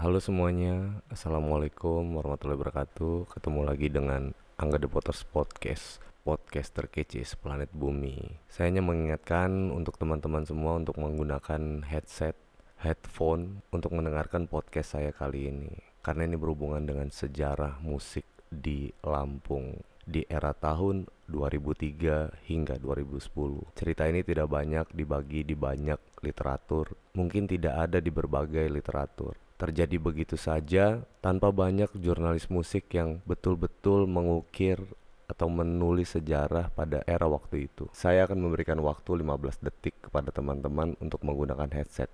Halo semuanya, Assalamualaikum warahmatullahi wabarakatuh Ketemu lagi dengan Angga The Potters Podcast Podcast terkece seplanet bumi Saya hanya mengingatkan untuk teman-teman semua untuk menggunakan headset, headphone Untuk mendengarkan podcast saya kali ini Karena ini berhubungan dengan sejarah musik di Lampung di era tahun 2003 hingga 2010. Cerita ini tidak banyak dibagi di banyak literatur, mungkin tidak ada di berbagai literatur. Terjadi begitu saja tanpa banyak jurnalis musik yang betul-betul mengukir atau menulis sejarah pada era waktu itu. Saya akan memberikan waktu 15 detik kepada teman-teman untuk menggunakan headset.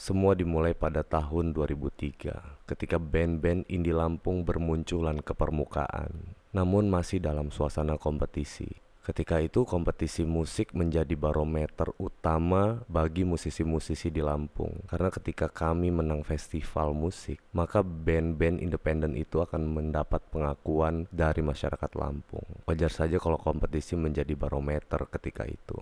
Semua dimulai pada tahun 2003 ketika band-band indie Lampung bermunculan ke permukaan, namun masih dalam suasana kompetisi. Ketika itu kompetisi musik menjadi barometer utama bagi musisi-musisi di Lampung. Karena ketika kami menang festival musik Maka band-band independen itu akan mendapat pengakuan dari masyarakat Lampung. Wajar saja kalau kompetisi menjadi barometer ketika itu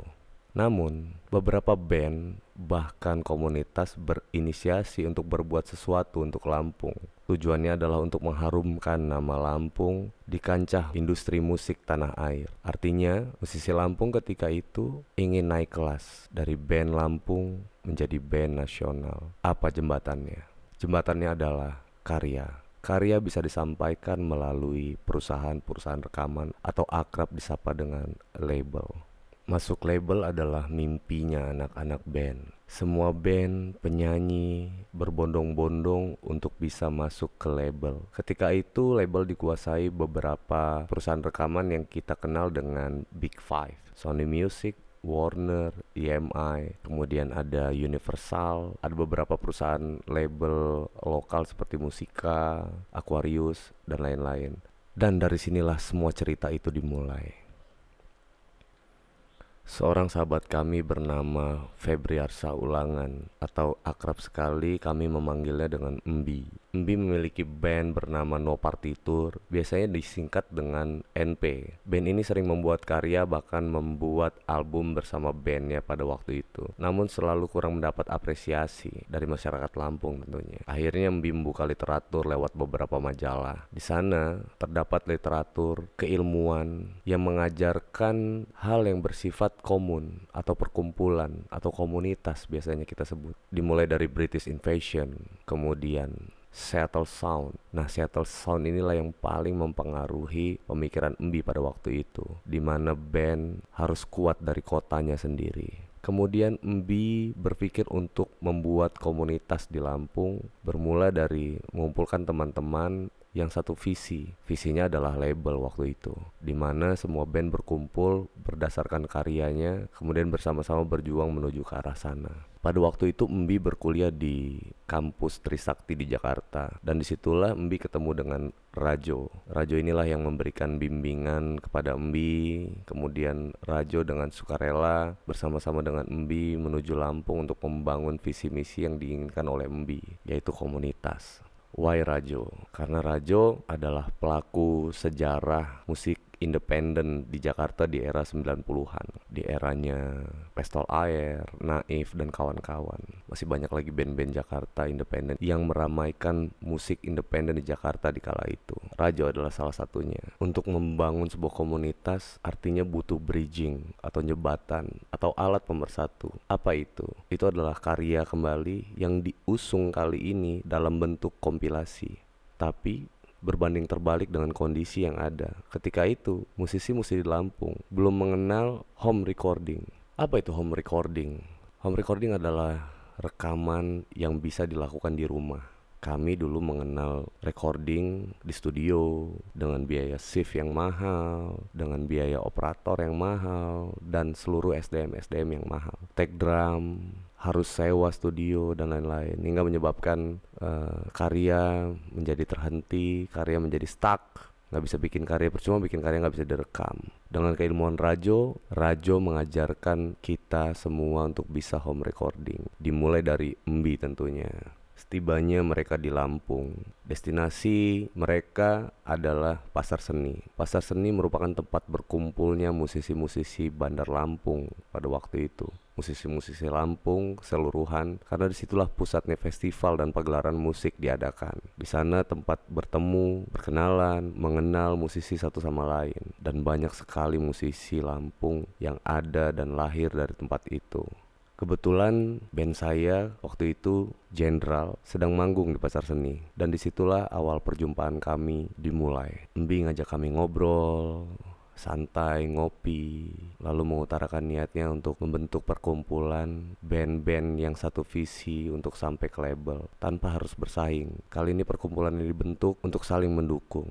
namun, beberapa band bahkan komunitas berinisiasi untuk berbuat sesuatu untuk Lampung. Tujuannya adalah untuk mengharumkan nama Lampung di kancah industri musik tanah air. Artinya, musisi Lampung ketika itu ingin naik kelas dari band Lampung menjadi band nasional. Apa jembatannya? Jembatannya adalah karya. Karya bisa disampaikan melalui perusahaan-perusahaan rekaman atau akrab disapa dengan label. Masuk label adalah mimpinya anak-anak band. Semua band, penyanyi berbondong-bondong untuk bisa masuk ke label. Ketika itu label dikuasai beberapa perusahaan rekaman yang kita kenal dengan Big Five. Sony Music, Warner, EMI, kemudian ada Universal, ada beberapa perusahaan label lokal seperti Musika, Aquarius, dan lain-lain. Dan dari sinilah semua cerita itu dimulai. Seorang sahabat kami bernama Febriarsa Ulangan atau akrab sekali kami memanggilnya dengan Embi. Embi memiliki band bernama No Partitur, biasanya disingkat dengan NP. Band ini sering membuat karya bahkan membuat album bersama bandnya pada waktu itu. Namun selalu kurang mendapat apresiasi dari masyarakat Lampung tentunya. Akhirnya Embi membuka literatur lewat beberapa majalah. Di sana terdapat literatur keilmuan yang mengajarkan hal yang bersifat komun atau perkumpulan atau komunitas biasanya kita sebut. Dimulai dari British Invasion, kemudian Seattle Sound. Nah, Seattle Sound inilah yang paling mempengaruhi pemikiran Embi pada waktu itu, di mana band harus kuat dari kotanya sendiri. Kemudian Embi berpikir untuk membuat komunitas di Lampung bermula dari mengumpulkan teman-teman yang satu visi. Visinya adalah label waktu itu, di mana semua band berkumpul berdasarkan karyanya, kemudian bersama-sama berjuang menuju ke arah sana. Pada waktu itu Embi berkuliah di kampus Trisakti di Jakarta dan di situlah Embi ketemu dengan Rajo. Rajo inilah yang memberikan bimbingan kepada Embi, kemudian Rajo dengan sukarela bersama-sama dengan Embi menuju Lampung untuk membangun visi misi yang diinginkan oleh Embi, yaitu komunitas. Why Rajo? Karena Rajo adalah pelaku sejarah musik independen di Jakarta di era 90-an. Di eranya Pestol Air, Naif, dan kawan-kawan. Masih banyak lagi band-band Jakarta independen yang meramaikan musik independen di Jakarta di kala itu. Rajo adalah salah satunya. Untuk membangun sebuah komunitas artinya butuh bridging atau jembatan atau alat pemersatu. Apa itu? Itu adalah karya kembali yang diusung kali ini dalam bentuk kompilasi. Tapi berbanding terbalik dengan kondisi yang ada. Ketika itu, musisi-musisi di Lampung belum mengenal home recording. Apa itu home recording? Home recording adalah rekaman yang bisa dilakukan di rumah. Kami dulu mengenal recording di studio dengan biaya shift yang mahal, dengan biaya operator yang mahal, dan seluruh SDM-SDM yang mahal. Take drum, harus sewa studio dan lain-lain hingga menyebabkan uh, karya menjadi terhenti karya menjadi stuck nggak bisa bikin karya percuma bikin karya nggak bisa direkam dengan keilmuan Rajo Rajo mengajarkan kita semua untuk bisa home recording dimulai dari Embi tentunya Setibanya mereka di Lampung, destinasi mereka adalah pasar seni. Pasar seni merupakan tempat berkumpulnya musisi-musisi Bandar Lampung pada waktu itu. Musisi-musisi Lampung keseluruhan karena di situlah pusatnya festival dan pagelaran musik diadakan. Di sana tempat bertemu, berkenalan, mengenal musisi satu sama lain dan banyak sekali musisi Lampung yang ada dan lahir dari tempat itu. Kebetulan band saya waktu itu Jenderal sedang manggung di pasar seni dan di situlah awal perjumpaan kami dimulai. Embi ngajak kami ngobrol, santai, ngopi, lalu mengutarakan niatnya untuk membentuk perkumpulan band-band yang satu visi untuk sampai ke label tanpa harus bersaing. Kali ini perkumpulan ini dibentuk untuk saling mendukung.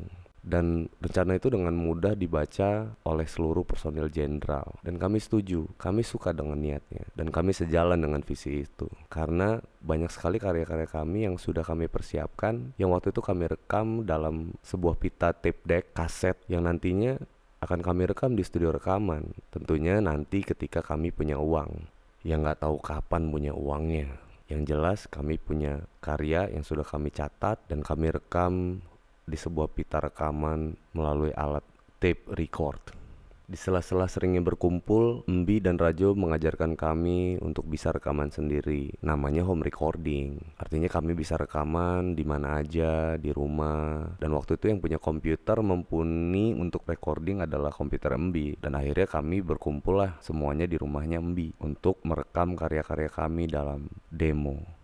Dan rencana itu dengan mudah dibaca oleh seluruh personil jenderal. Dan kami setuju kami suka dengan niatnya. Dan kami sejalan dengan visi itu. Karena banyak sekali karya-karya kami yang sudah kami persiapkan yang waktu itu kami rekam dalam sebuah pita tape deck kaset yang nantinya akan kami rekam di studio rekaman. Tentunya nanti ketika kami punya uang. Yang nggak tahu kapan punya uangnya. Yang jelas kami punya karya yang sudah kami catat dan kami rekam di sebuah pita rekaman melalui alat tape record. Di sela-sela seringnya berkumpul, Embi dan Rajo mengajarkan kami untuk bisa rekaman sendiri. Namanya home recording. Artinya kami bisa rekaman di mana aja, di rumah. Dan waktu itu yang punya komputer mumpuni untuk recording adalah komputer Embi. Dan akhirnya kami berkumpul lah semuanya di rumahnya Embi untuk merekam karya-karya kami dalam demo.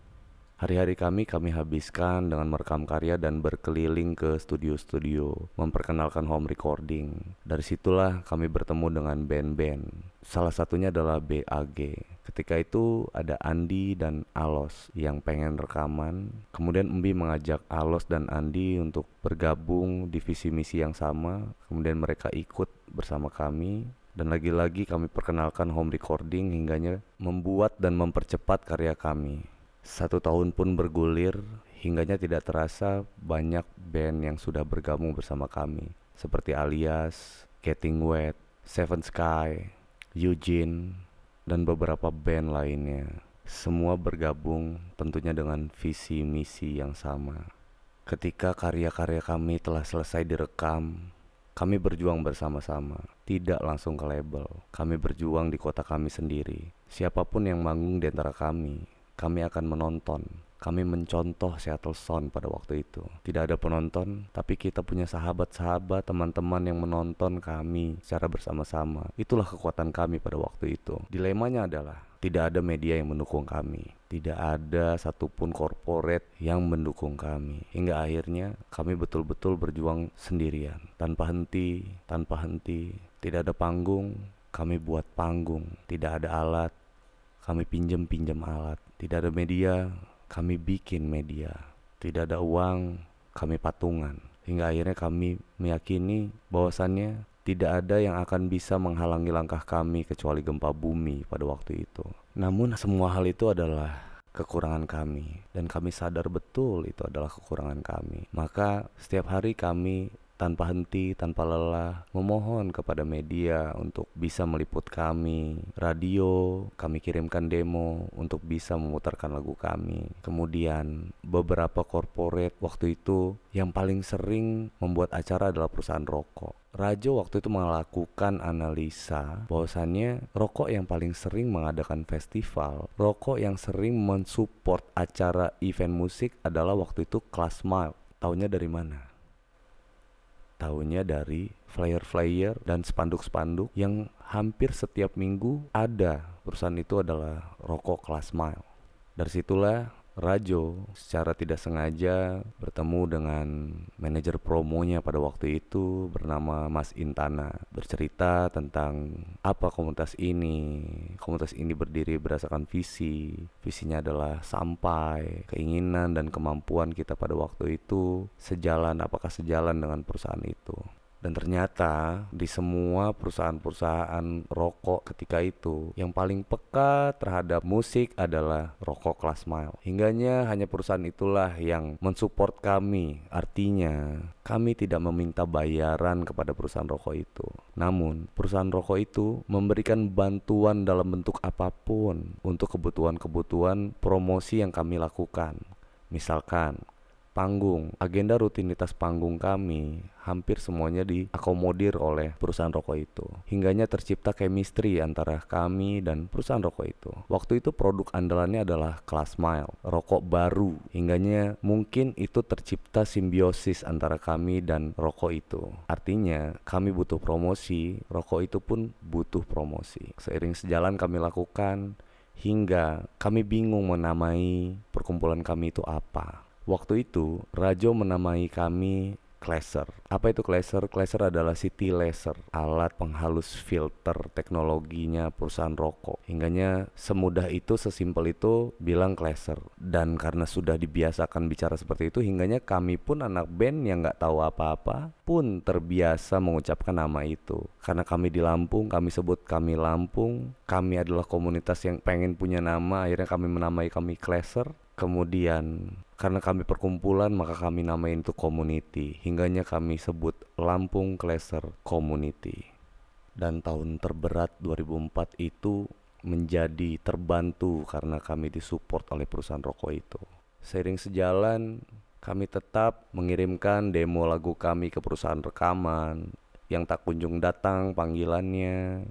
Hari-hari kami kami habiskan dengan merekam karya dan berkeliling ke studio-studio, memperkenalkan home recording. Dari situlah kami bertemu dengan band-band. Salah satunya adalah BAG. Ketika itu ada Andi dan Alos yang pengen rekaman. Kemudian Embi mengajak Alos dan Andi untuk bergabung di visi misi yang sama. Kemudian mereka ikut bersama kami dan lagi-lagi kami perkenalkan home recording hingganya membuat dan mempercepat karya kami. Satu tahun pun bergulir, hingganya tidak terasa banyak band yang sudah bergabung bersama kami, seperti Alias, Getting Wet, Seven Sky, Eugene, dan beberapa band lainnya. Semua bergabung tentunya dengan visi misi yang sama. Ketika karya-karya kami telah selesai direkam, kami berjuang bersama-sama, tidak langsung ke label. Kami berjuang di kota kami sendiri. Siapa pun yang manggung di antara kami, kami akan menonton. Kami mencontoh Seattle Sound pada waktu itu. Tidak ada penonton, tapi kita punya sahabat-sahabat, teman-teman yang menonton kami secara bersama-sama. Itulah kekuatan kami pada waktu itu. Dilemanya adalah tidak ada media yang mendukung kami. Tidak ada satupun korporat yang mendukung kami. Hingga akhirnya kami betul-betul berjuang sendirian. Tanpa henti, tanpa henti. Tidak ada panggung, kami buat panggung. Tidak ada alat, kami pinjam-pinjam alat. Tidak ada media, kami bikin media. Tidak ada uang, kami patungan. Hingga akhirnya kami meyakini bahwasannya tidak ada yang akan bisa menghalangi langkah kami kecuali gempa bumi pada waktu itu. Namun semua hal itu adalah kekurangan kami dan kami sadar betul itu adalah kekurangan kami. Maka setiap hari kami tanpa henti, tanpa lelah, memohon kepada media untuk bisa meliput kami, radio, kami kirimkan demo untuk bisa memutarkan lagu kami. Kemudian beberapa korporat waktu itu yang paling sering membuat acara adalah perusahaan rokok. Rajo waktu itu melakukan analisa bahwasannya rokok yang paling sering mengadakan festival, rokok yang sering mensupport acara event musik adalah waktu itu Class Mile. Taunya dari mana? Tahunya dari flyer-flyer dan spanduk-spanduk yang hampir setiap minggu ada perusahaan itu adalah rokok kelas mile. Dari situlah Rajo secara tidak sengaja bertemu dengan manajer promonya pada waktu itu bernama Mas Intana bercerita tentang apa komunitas ini. Komunitas ini berdiri berdasarkan visi. Visinya adalah sampai keinginan dan kemampuan kita pada waktu itu sejalan apakah sejalan dengan perusahaan itu. Dan ternyata di semua perusahaan-perusahaan rokok ketika itu yang paling peka terhadap musik adalah rokok kelas mile. Hingganya hanya perusahaan itulah yang mensupport kami. Artinya kami tidak meminta bayaran kepada perusahaan rokok itu. Namun perusahaan rokok itu memberikan bantuan dalam bentuk apa pun untuk kebutuhan-kebutuhan promosi yang kami lakukan Misalkan panggung, agenda rutinitas panggung kami hampir semuanya diakomodir oleh perusahaan rokok itu. Hingganya tercipta chemistry antara kami dan perusahaan rokok itu. Waktu itu produk andalannya adalah Class Mile, rokok baru. Hingganya mungkin itu tercipta simbiosis antara kami dan rokok itu. Artinya kami butuh promosi, rokok itu pun butuh promosi. Seiring sejalan kami lakukan hingga kami bingung menamai perkumpulan kami itu apa. Waktu itu, Rajo menamai kami Classer. Apa itu Classer? Classer adalah city laser, alat penghalus filter teknologinya perusahaan rokok. Hingganya semudah itu, sesimpel itu bilang Classer. Dan karena sudah dibiasakan bicara seperti itu, hingganya kami pun anak band yang nggak tahu apa-apa pun terbiasa mengucapkan nama itu. Karena kami di Lampung, kami sebut kami Lampung. Kami adalah komunitas yang pengen punya nama, akhirnya kami menamai kami Classer. Kemudian karena kami perkumpulan maka kami namain itu community. Hingganya kami sebut Lampung Kleser Community. Dan tahun terberat 2004 itu menjadi terbantu karena kami disupport oleh perusahaan rokok itu. Seiring sejalan kami tetap mengirimkan demo lagu kami ke perusahaan rekaman yang tak kunjung datang panggilannya,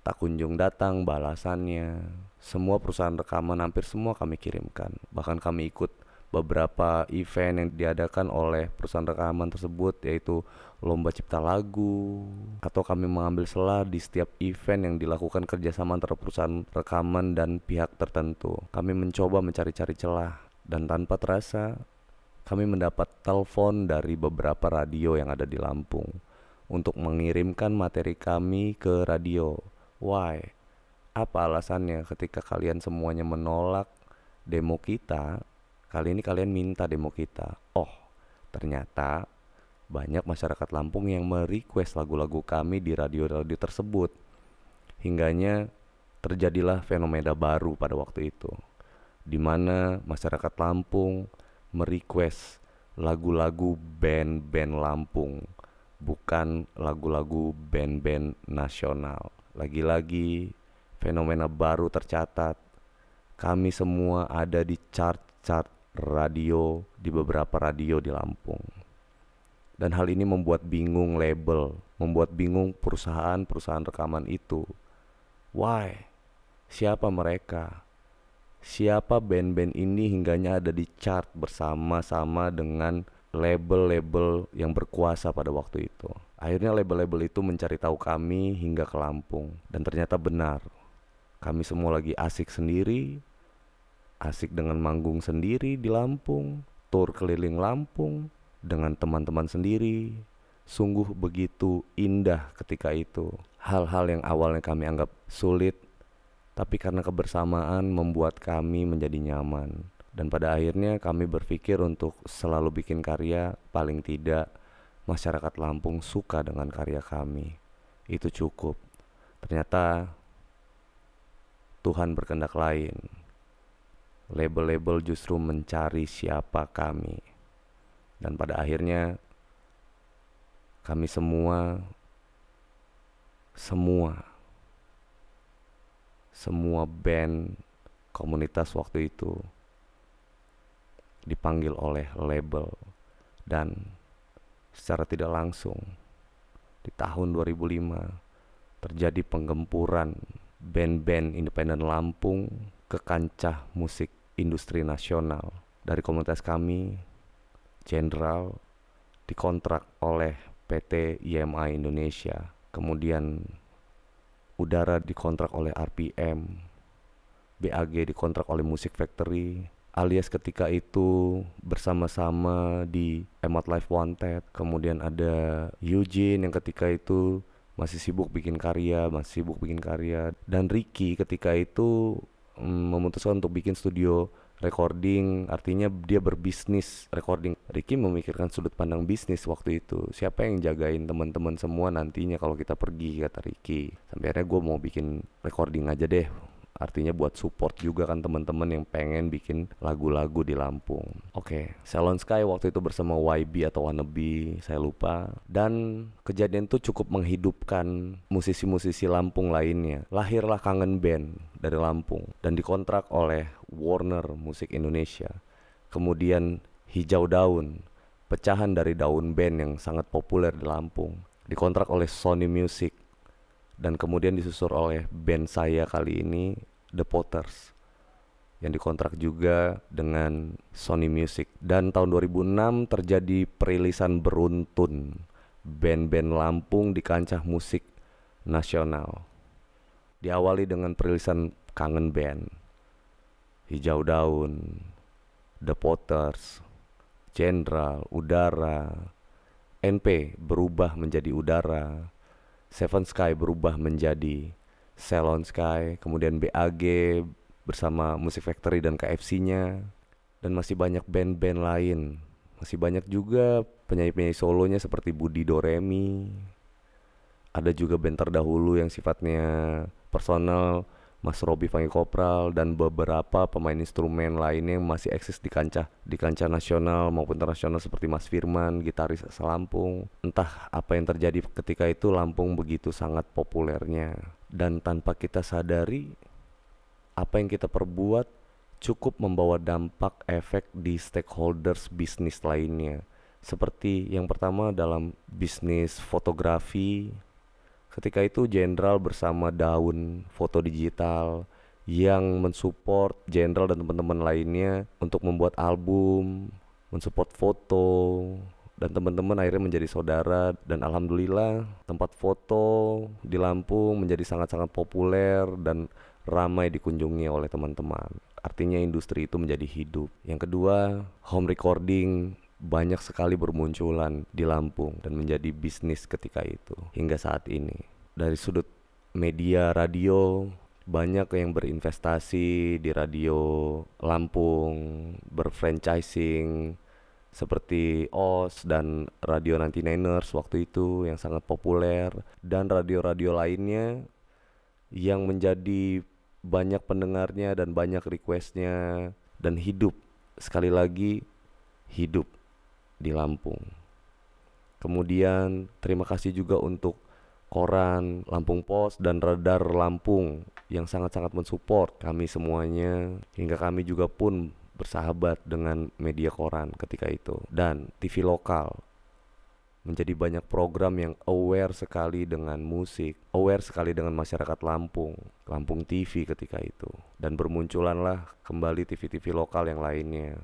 tak kunjung datang balasannya. Semua perusahaan rekaman hampir semua kami kirimkan. Bahkan kami ikut beberapa event yang diadakan oleh perusahaan rekaman tersebut yaitu lomba cipta lagu atau kami mengambil selah di setiap event yang dilakukan kerjasama antara perusahaan rekaman dan pihak tertentu. Kami mencoba mencari-cari celah dan tanpa terasa kami mendapat telepon dari beberapa radio yang ada di Lampung untuk mengirimkan materi kami ke radio. Why? Apa alasannya ketika kalian semuanya menolak demo kita Kali ini kalian minta demo kita. Oh, ternyata banyak masyarakat Lampung yang merequest lagu-lagu kami di radio-radio tersebut. Hingganya terjadilah fenomena baru pada waktu itu. Di mana masyarakat Lampung merequest lagu-lagu band-band Lampung, bukan lagu-lagu band-band nasional. Lagi-lagi fenomena baru tercatat. Kami semua ada di chart-chart radio di beberapa radio di Lampung. Dan hal ini membuat bingung label, membuat bingung perusahaan-perusahaan rekaman itu. Why? Siapa mereka? Siapa band-band ini hingganya ada di chart bersama-sama dengan label-label yang berkuasa pada waktu itu. Akhirnya label-label itu mencari tahu kami hingga ke Lampung dan ternyata benar. Kami semua lagi asik sendiri, asik dengan manggung sendiri di Lampung, tur keliling Lampung dengan teman-teman sendiri. Sungguh begitu indah ketika itu. Hal-hal yang awalnya kami anggap sulit, tapi karena kebersamaan membuat kami menjadi nyaman. Dan pada akhirnya kami berpikir untuk selalu bikin karya, paling tidak masyarakat Lampung suka dengan karya kami. Itu cukup. Ternyata Tuhan berkendak lain label-label justru mencari siapa kami. Dan pada akhirnya kami semua semua semua band komunitas waktu itu dipanggil oleh label dan secara tidak langsung di tahun 2005 terjadi penggempuran band-band independen Lampung ke kancah musik industri nasional. Dari komunitas kami Jenderal dikontrak oleh PT IMA Indonesia. Kemudian udara dikontrak oleh RPM BAG dikontrak oleh Music Factory alias ketika itu bersama-sama di Emot Life Wanted. Kemudian ada Eugene yang ketika itu masih sibuk bikin karya, masih sibuk bikin karya. Dan Ricky ketika itu memutuskan untuk bikin studio recording. Artinya dia berbisnis recording. Ricky memikirkan sudut pandang bisnis waktu itu. Siapa yang jagain teman-teman semua nantinya kalau kita pergi kata Ricky. Sampai akhirnya gue mau bikin recording aja deh artinya buat support juga kan teman-teman yang pengen bikin lagu-lagu di Lampung. Oke, okay. Salon Sky waktu itu bersama YB atau Wannabe, saya lupa. Dan kejadian itu cukup menghidupkan musisi-musisi Lampung lainnya. Lahirlah Kangen Band dari Lampung dan dikontrak oleh Warner Musik Indonesia kemudian Hijau Daun, pecahan dari daun band yang sangat populer di Lampung, dikontrak oleh Sony Music dan kemudian disusul oleh band saya kali ini The Potters yang dikontrak juga dengan Sony Music. Dan tahun 2006 terjadi perilisan beruntun band-band Lampung di kancah musik nasional. Diawali dengan perilisan Kangen Band. Hijau Daun The Potters Jenderal, Udara, NP berubah menjadi Udara, Seven Sky berubah menjadi Salon Sky, kemudian BAG bersama Music Factory dan KFC-nya, dan masih banyak band-band lain. Masih banyak juga penyanyi-penyanyi solonya seperti Budi Doremi. Ada juga band terdahulu yang sifatnya personal Mas Robi Fangi Kopral dan beberapa pemain instrumen lainnya yang masih eksis di kancah di kancah nasional maupun internasional seperti Mas Firman, gitaris asal Lampung. Entah apa yang terjadi ketika itu Lampung begitu sangat populernya dan tanpa kita sadari apa yang kita perbuat cukup membawa dampak efek di stakeholders bisnis lainnya. Seperti yang pertama dalam bisnis fotografi, Ketika itu Jenderal bersama Daun Foto Digital yang mensupport Jenderal dan teman-teman lainnya untuk membuat album, mensupport foto, dan teman-teman akhirnya menjadi saudara dan alhamdulillah tempat foto di Lampung menjadi sangat-sangat populer dan ramai dikunjungi oleh teman-teman. Artinya industri itu menjadi hidup. Yang kedua, home recording banyak sekali bermunculan di Lampung dan menjadi bisnis ketika itu hingga saat ini. Dari sudut media radio banyak yang berinvestasi di radio Lampung, berfranchising seperti OS dan Radio Nanti Niners waktu itu yang sangat populer dan radio-radio lainnya yang menjadi banyak pendengarnya dan banyak requestnya dan hidup sekali lagi hidup di Lampung. Kemudian terima kasih juga untuk koran Lampung Pos dan Radar Lampung yang sangat-sangat mensupport kami semuanya hingga kami juga pun bersahabat dengan media koran ketika itu dan TV lokal menjadi banyak program yang aware sekali dengan musik, aware sekali dengan masyarakat Lampung, Lampung TV ketika itu. Dan bermunculanlah kembali TV-TV lokal yang lainnya.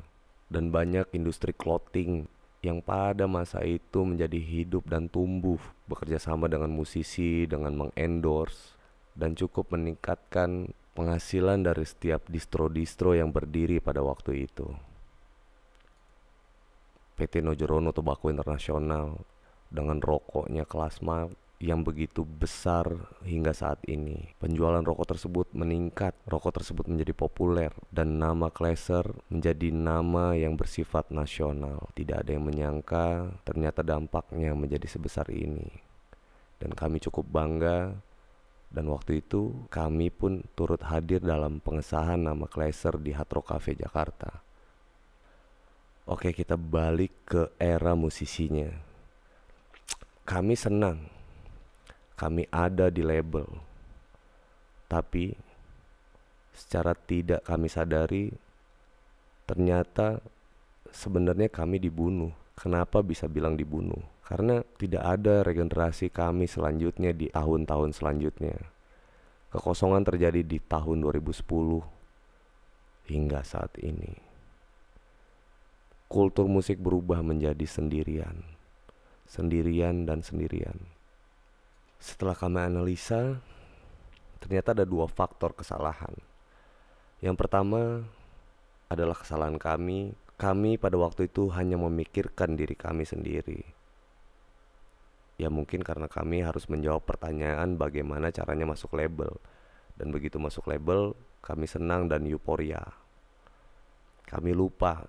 Dan banyak industri clothing yang pada masa itu menjadi hidup dan tumbuh bekerja sama dengan musisi dengan mengendorse dan cukup meningkatkan penghasilan dari setiap distro-distro yang berdiri pada waktu itu. PT Nojorono Tobacco Internasional dengan rokoknya kelas yang begitu besar hingga saat ini. Penjualan rokok tersebut meningkat, rokok tersebut menjadi populer, dan nama Kleser menjadi nama yang bersifat nasional. Tidak ada yang menyangka ternyata dampaknya menjadi sebesar ini. Dan kami cukup bangga dan waktu itu kami pun turut hadir dalam pengesahan nama Kleser di Hatro Cafe Jakarta. Oke kita balik ke era musisinya. Kami senang kami ada di label. Tapi secara tidak kami sadari ternyata sebenarnya kami dibunuh. Kenapa bisa bilang dibunuh? Karena tidak ada regenerasi kami selanjutnya di tahun-tahun selanjutnya. Kekosongan terjadi di tahun 2010 hingga saat ini. Kultur musik berubah menjadi sendirian, sendirian dan sendirian. Setelah kami analisa, ternyata ada dua faktor kesalahan. Yang pertama adalah kesalahan kami. Kami pada waktu itu hanya memikirkan diri kami sendiri. Ya mungkin karena kami harus menjawab pertanyaan bagaimana caranya masuk label. Dan begitu masuk label, kami senang dan euforia. Kami lupa,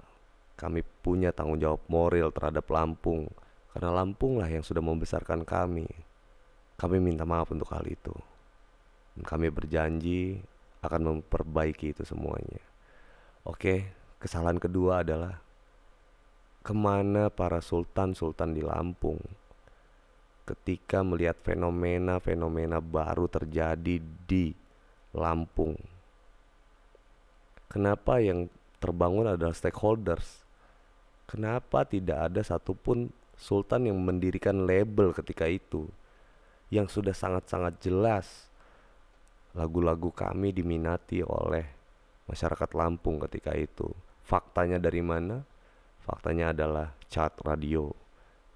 kami punya tanggung jawab moral terhadap Lampung. Karena Lampung lah yang sudah membesarkan kami. Kami minta maaf untuk hal itu. Dan kami berjanji akan memperbaiki itu semuanya. Oke, kesalahan kedua adalah ke mana para sultan-sultan di Lampung ketika melihat fenomena-fenomena baru terjadi di Lampung. Kenapa yang terbangun adalah stakeholders. Kenapa tidak ada satupun sultan yang mendirikan label ketika itu yang sudah sangat-sangat jelas lagu-lagu kami diminati oleh masyarakat Lampung ketika itu. Faktanya dari mana? Faktanya adalah chart radio.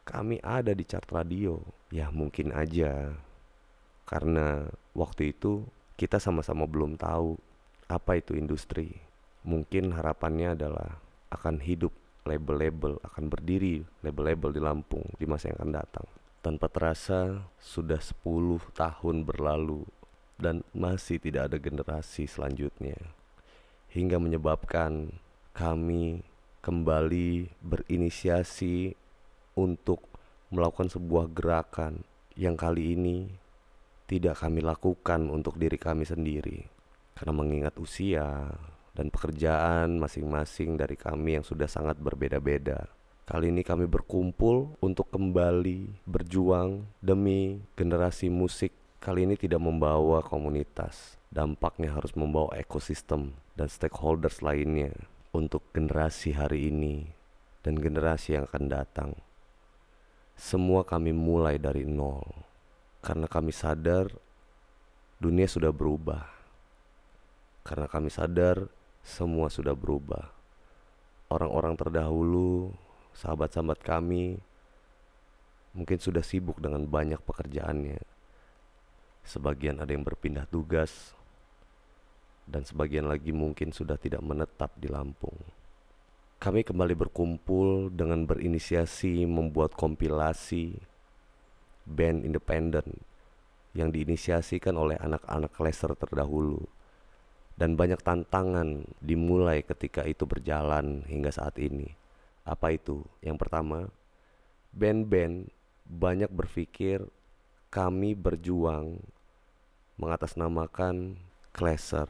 Kami ada di chart radio. Ya mungkin aja. Karena waktu itu kita sama-sama belum tahu apa itu industri. Mungkin harapannya adalah akan hidup label-label, akan berdiri label-label di Lampung di masa yang akan datang. Tanpa terasa sudah 10 tahun berlalu dan masih tidak ada generasi selanjutnya hingga menyebabkan kami kembali berinisiasi untuk melakukan sebuah gerakan yang kali ini tidak kami lakukan untuk diri kami sendiri karena mengingat usia dan pekerjaan masing-masing dari kami yang sudah sangat berbeda-beda. Kali ini kami berkumpul untuk kembali berjuang demi generasi musik. Kali ini tidak membawa komunitas, dampaknya harus membawa ekosistem dan stakeholders lainnya untuk generasi hari ini dan generasi yang akan datang. Semua kami mulai dari nol karena kami sadar dunia sudah berubah. Karena kami sadar semua sudah berubah. Orang-orang terdahulu, sahabat-sahabat kami, mungkin sudah sibuk dengan banyak pekerjaannya. Sebagian ada yang berpindah tugas, dan sebagian lagi mungkin sudah tidak menetap di Lampung. Kami kembali berkumpul dengan berinisiasi membuat kompilasi band independen yang diinisiasikan oleh anak-anak laser terdahulu. Dan banyak tantangan dimulai ketika itu berjalan hingga saat ini. Apa itu? Yang pertama, band-band banyak berpikir kami berjuang mengatasnamakan Kleser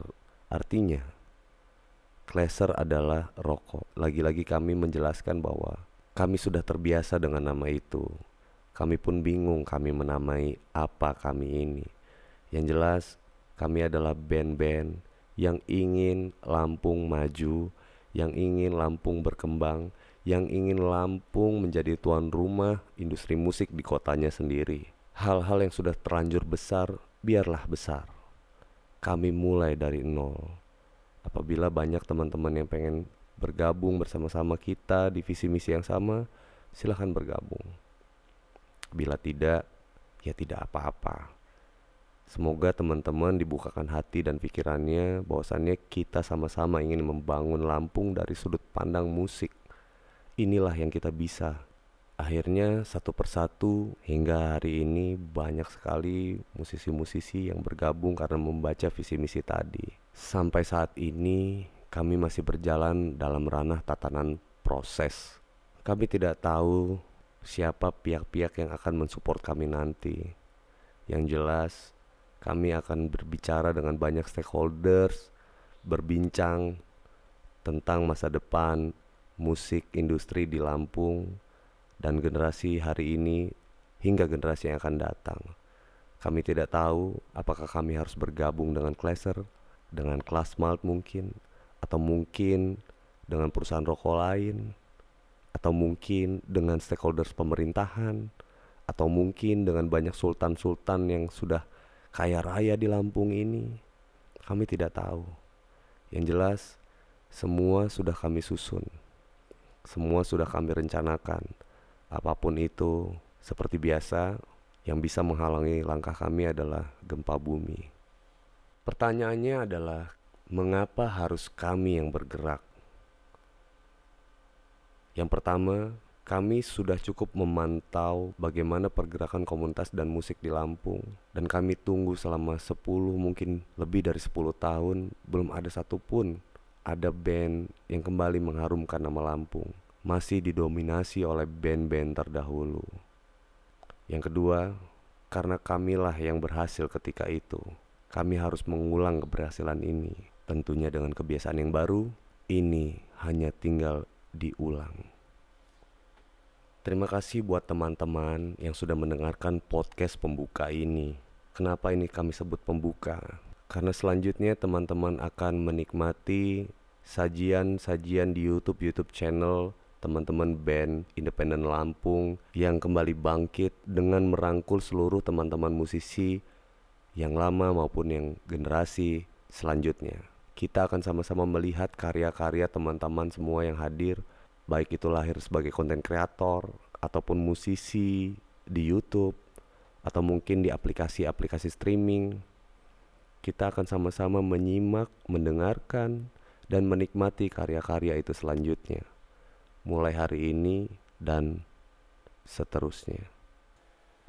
Artinya, Kleser adalah rokok. Lagi-lagi kami menjelaskan bahwa kami sudah terbiasa dengan nama itu. Kami pun bingung kami menamai apa kami ini. Yang jelas, kami adalah band-band yang ingin Lampung maju, yang ingin Lampung berkembang, yang ingin Lampung menjadi tuan rumah industri musik di kotanya sendiri. Hal-hal yang sudah terlanjur besar, biarlah besar kami mulai dari nol. Apabila banyak teman-teman yang pengen bergabung bersama-sama kita di visi misi yang sama, silahkan bergabung. Bila tidak, ya tidak apa-apa. Semoga teman-teman dibukakan hati dan pikirannya bahwasannya kita sama-sama ingin membangun Lampung dari sudut pandang musik. Inilah yang kita bisa Akhirnya satu persatu hingga hari ini banyak sekali musisi-musisi yang bergabung karena membaca visi misi tadi. Sampai saat ini kami masih berjalan dalam ranah tatanan proses. Kami tidak tahu siapa pihak-pihak yang akan mensupport kami nanti. Yang jelas kami akan berbicara dengan banyak stakeholders, berbincang tentang masa depan musik industri di Lampung dan generasi hari ini hingga generasi yang akan datang. Kami tidak tahu apakah kami harus bergabung dengan Kleser, dengan kelas malt mungkin, atau mungkin dengan perusahaan rokok lain, atau mungkin dengan stakeholders pemerintahan, atau mungkin dengan banyak sultan-sultan yang sudah kaya raya di Lampung ini. Kami tidak tahu. Yang jelas, semua sudah kami susun. Semua sudah kami rencanakan Apa pun itu, seperti biasa, yang bisa menghalangi langkah kami adalah gempa bumi. Pertanyaannya adalah, mengapa harus kami yang bergerak? Yang pertama, kami sudah cukup memantau bagaimana pergerakan komunitas dan musik di Lampung dan kami tunggu selama 10 mungkin lebih dari 10 tahun belum ada satupun ada band yang kembali mengharumkan nama Lampung masih didominasi oleh band-band terdahulu. Yang kedua, karena kamilah yang berhasil ketika itu, kami harus mengulang keberhasilan ini. Tentunya dengan kebiasaan yang baru, ini hanya tinggal diulang. Terima kasih buat teman-teman yang sudah mendengarkan podcast pembuka ini. Kenapa ini kami sebut pembuka? Karena selanjutnya teman-teman akan menikmati sajian-sajian di YouTube YouTube channel teman-teman band independen Lampung yang kembali bangkit dengan merangkul seluruh teman-teman musisi yang lama maupun yang generasi selanjutnya. Kita akan sama-sama melihat karya-karya teman-teman semua yang hadir, baik itu lahir sebagai konten kreator ataupun musisi di YouTube atau mungkin di aplikasi-aplikasi streaming. Kita akan sama-sama menyimak, mendengarkan, dan menikmati karya-karya itu selanjutnya mulai hari ini dan seterusnya.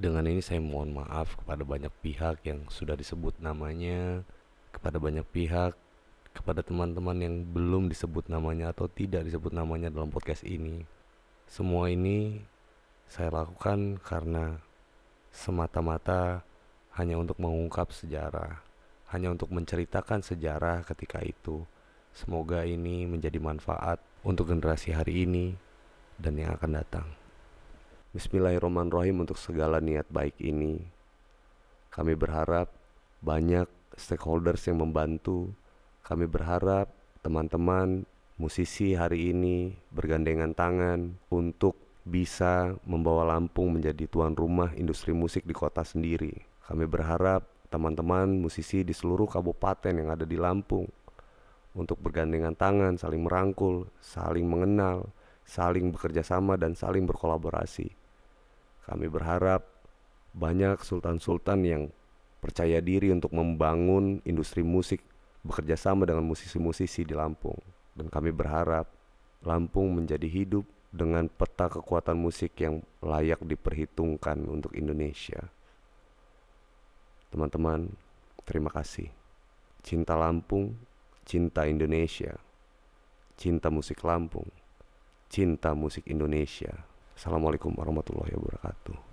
Dengan ini saya mohon maaf kepada banyak pihak yang sudah disebut namanya, kepada banyak pihak, kepada teman-teman yang belum disebut namanya atau tidak disebut namanya dalam podcast ini. Semua ini saya lakukan karena semata-mata hanya untuk mengungkap sejarah, hanya untuk menceritakan sejarah ketika itu. Semoga ini menjadi manfaat untuk generasi hari ini dan yang akan datang. Bismillahirrahmanirrahim untuk segala niat baik ini. Kami berharap banyak stakeholders yang membantu. Kami berharap teman-teman musisi hari ini bergandengan tangan untuk bisa membawa Lampung menjadi tuan rumah industri musik di kota sendiri. Kami berharap teman-teman musisi di seluruh kabupaten yang ada di Lampung untuk bergandengan tangan, saling merangkul, saling mengenal, saling bekerja sama dan saling berkolaborasi. Kami berharap banyak sultan-sultan yang percaya diri untuk membangun industri musik bekerja sama dengan musisi-musisi di Lampung. Dan kami berharap Lampung menjadi hidup dengan peta kekuatan musik yang layak diperhitungkan untuk Indonesia. Teman-teman, terima kasih. Cinta Lampung cinta Indonesia, cinta musik Lampung, cinta musik Indonesia. Assalamualaikum warahmatullahi wabarakatuh.